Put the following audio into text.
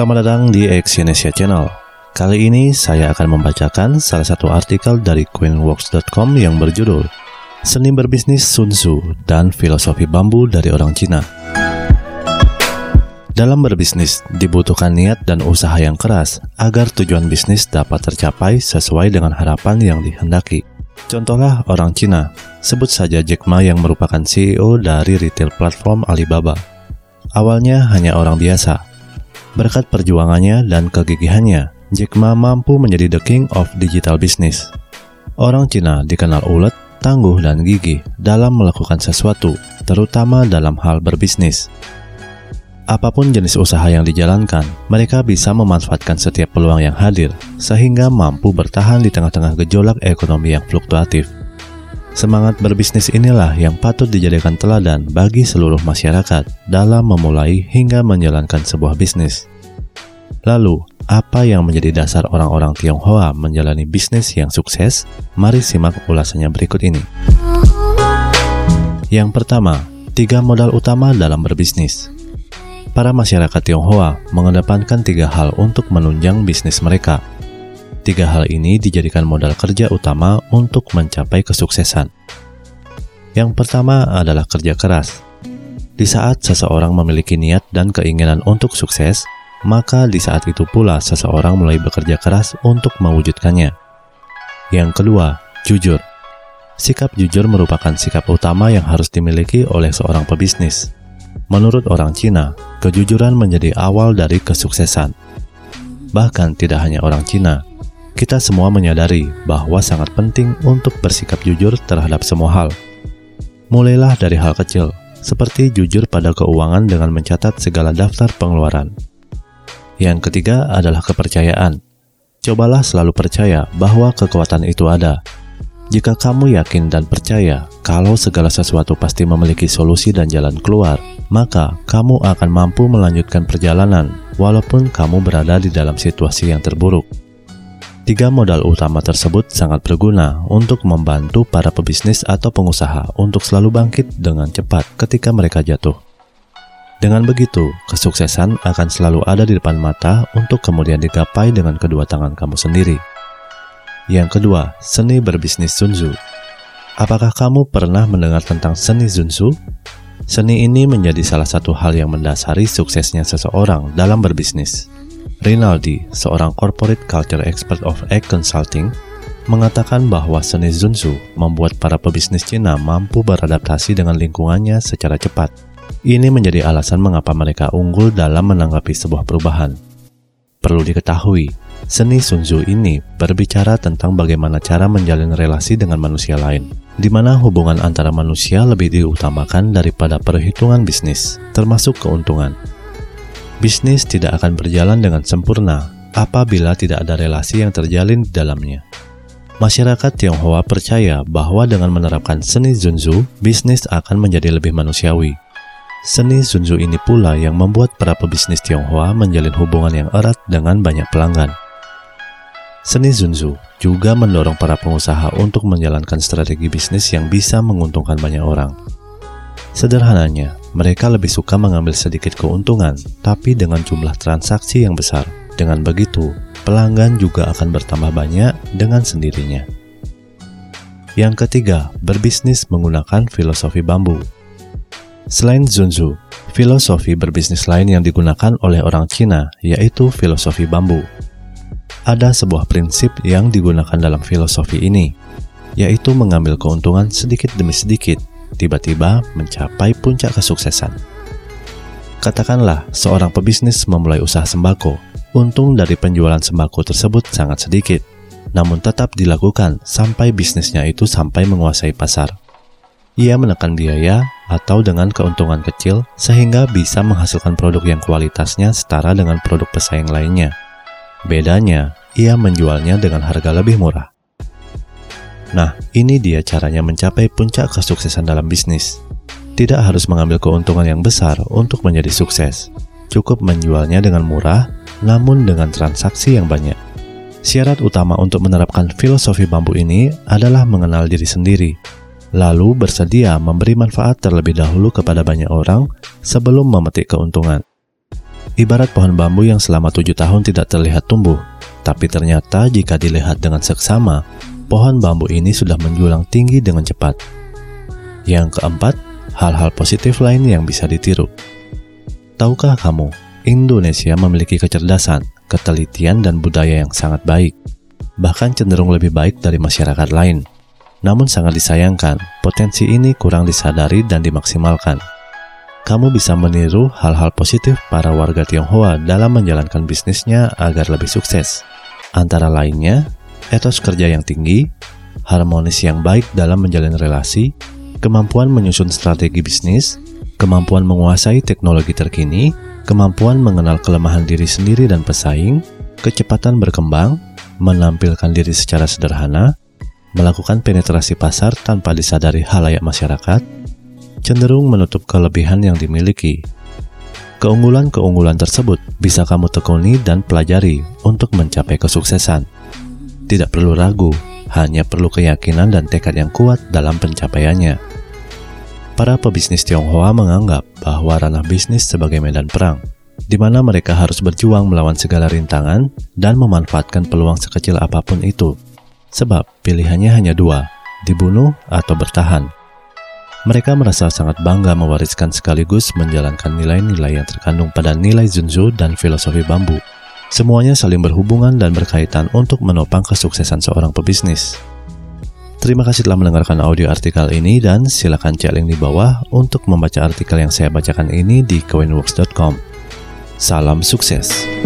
Selamat datang di Exyonesia Channel. Kali ini saya akan membacakan salah satu artikel dari queenworks.com yang berjudul Seni Berbisnis Sun Tzu dan Filosofi Bambu dari Orang Cina. Dalam berbisnis, dibutuhkan niat dan usaha yang keras agar tujuan bisnis dapat tercapai sesuai dengan harapan yang dihendaki. Contohlah orang Cina, sebut saja Jack Ma yang merupakan CEO dari retail platform Alibaba. Awalnya hanya orang biasa, Berkat perjuangannya dan kegigihannya, Jack Ma mampu menjadi the king of digital business. Orang Cina dikenal ulet, tangguh, dan gigih dalam melakukan sesuatu, terutama dalam hal berbisnis. Apa pun jenis usaha yang dijalankan, mereka bisa memanfaatkan setiap peluang yang hadir, sehingga mampu bertahan di tengah-tengah gejolak ekonomi yang fluktuatif. Semangat berbisnis inilah yang patut dijadikan teladan bagi seluruh masyarakat dalam memulai hingga menjalankan sebuah bisnis. Lalu, apa yang menjadi dasar orang-orang Tionghoa menjalani bisnis yang sukses? Mari simak ulasannya berikut ini. Yang pertama, tiga modal utama dalam berbisnis. Para masyarakat Tionghoa mengedepankan tiga hal untuk menunjang bisnis mereka, Tiga hal ini dijadikan modal kerja utama untuk mencapai kesuksesan. Yang pertama adalah kerja keras. Di saat seseorang memiliki niat dan keinginan untuk sukses, maka di saat itu pula seseorang mulai bekerja keras untuk mewujudkannya. Yang kedua, jujur. Sikap jujur merupakan sikap utama yang harus dimiliki oleh seorang pebisnis. Menurut orang Cina, kejujuran menjadi awal dari kesuksesan. Bahkan tidak hanya orang Cina, kita semua menyadari bahwa sangat penting untuk bersikap jujur terhadap semua hal. Mulailah dari hal kecil, seperti jujur pada keuangan dengan mencatat segala daftar pengeluaran. Yang ketiga adalah kepercayaan. Cobalah selalu percaya bahwa kekuatan itu ada. Jika kamu yakin dan percaya kalau segala sesuatu pasti memiliki solusi dan jalan keluar, maka kamu akan mampu melanjutkan perjalanan walaupun kamu berada di dalam situasi yang terburuk. Tiga modal utama tersebut sangat berguna untuk membantu para pebisnis atau pengusaha untuk selalu bangkit dengan cepat ketika mereka jatuh. Dengan begitu, kesuksesan akan selalu ada di depan mata untuk kemudian digapai dengan kedua tangan kamu sendiri. Yang kedua, seni berbisnis Sun Tzu. Apakah kamu pernah mendengar tentang seni Sun Tzu? Seni ini menjadi salah satu hal yang mendasari suksesnya seseorang dalam berbisnis. Rinaldi, seorang corporate culture expert of egg consulting, mengatakan bahwa seni Zunzu membuat para pebisnis Cina mampu beradaptasi dengan lingkungannya secara cepat. Ini menjadi alasan mengapa mereka unggul dalam menanggapi sebuah perubahan. Perlu diketahui, seni Sun Tzu ini berbicara tentang bagaimana cara menjalin relasi dengan manusia lain, di mana hubungan antara manusia lebih diutamakan daripada perhitungan bisnis, termasuk keuntungan bisnis tidak akan berjalan dengan sempurna apabila tidak ada relasi yang terjalin di dalamnya. Masyarakat Tionghoa percaya bahwa dengan menerapkan seni Zunzu, bisnis akan menjadi lebih manusiawi. Seni Zunzu ini pula yang membuat para pebisnis Tionghoa menjalin hubungan yang erat dengan banyak pelanggan. Seni Zunzu juga mendorong para pengusaha untuk menjalankan strategi bisnis yang bisa menguntungkan banyak orang. Sederhananya, mereka lebih suka mengambil sedikit keuntungan, tapi dengan jumlah transaksi yang besar. Dengan begitu, pelanggan juga akan bertambah banyak dengan sendirinya. Yang ketiga, berbisnis menggunakan filosofi bambu. Selain Zunzu, filosofi berbisnis lain yang digunakan oleh orang Cina yaitu filosofi bambu. Ada sebuah prinsip yang digunakan dalam filosofi ini, yaitu mengambil keuntungan sedikit demi sedikit tiba-tiba mencapai puncak kesuksesan. Katakanlah seorang pebisnis memulai usaha sembako. Untung dari penjualan sembako tersebut sangat sedikit, namun tetap dilakukan sampai bisnisnya itu sampai menguasai pasar. Ia menekan biaya atau dengan keuntungan kecil sehingga bisa menghasilkan produk yang kualitasnya setara dengan produk pesaing lainnya. Bedanya, ia menjualnya dengan harga lebih murah. Nah, ini dia caranya mencapai puncak kesuksesan dalam bisnis. Tidak harus mengambil keuntungan yang besar untuk menjadi sukses. Cukup menjualnya dengan murah, namun dengan transaksi yang banyak. Syarat utama untuk menerapkan filosofi bambu ini adalah mengenal diri sendiri, lalu bersedia memberi manfaat terlebih dahulu kepada banyak orang sebelum memetik keuntungan. Ibarat pohon bambu yang selama tujuh tahun tidak terlihat tumbuh, tapi ternyata jika dilihat dengan seksama, pohon bambu ini sudah menjulang tinggi dengan cepat. Yang keempat, hal-hal positif lain yang bisa ditiru. Tahukah kamu, Indonesia memiliki kecerdasan, ketelitian, dan budaya yang sangat baik, bahkan cenderung lebih baik dari masyarakat lain. Namun sangat disayangkan, potensi ini kurang disadari dan dimaksimalkan. Kamu bisa meniru hal-hal positif para warga Tionghoa dalam menjalankan bisnisnya agar lebih sukses. Antara lainnya, etos kerja yang tinggi, harmonis yang baik dalam menjalin relasi, kemampuan menyusun strategi bisnis, kemampuan menguasai teknologi terkini, kemampuan mengenal kelemahan diri sendiri dan pesaing, kecepatan berkembang, menampilkan diri secara sederhana, melakukan penetrasi pasar tanpa disadari halayak masyarakat, cenderung menutup kelebihan yang dimiliki. Keunggulan-keunggulan tersebut bisa kamu tekuni dan pelajari untuk mencapai kesuksesan. Tidak perlu ragu, hanya perlu keyakinan dan tekad yang kuat dalam pencapaiannya. Para pebisnis Tionghoa menganggap bahwa ranah bisnis sebagai medan perang, di mana mereka harus berjuang melawan segala rintangan dan memanfaatkan peluang sekecil apa pun itu Sebab pilihannya hanya dua, dibunuh atau bertahan. Mereka merasa sangat bangga mewariskan sekaligus menjalankan nilai-nilai yang terkandung pada nilai Zunzu dan filosofi bambu. Semuanya saling berhubungan dan berkaitan untuk menopang kesuksesan seorang pebisnis. Terima kasih telah mendengarkan audio artikel ini dan silakan cek link di bawah untuk membaca artikel yang saya bacakan ini di coinworks.com. Salam sukses.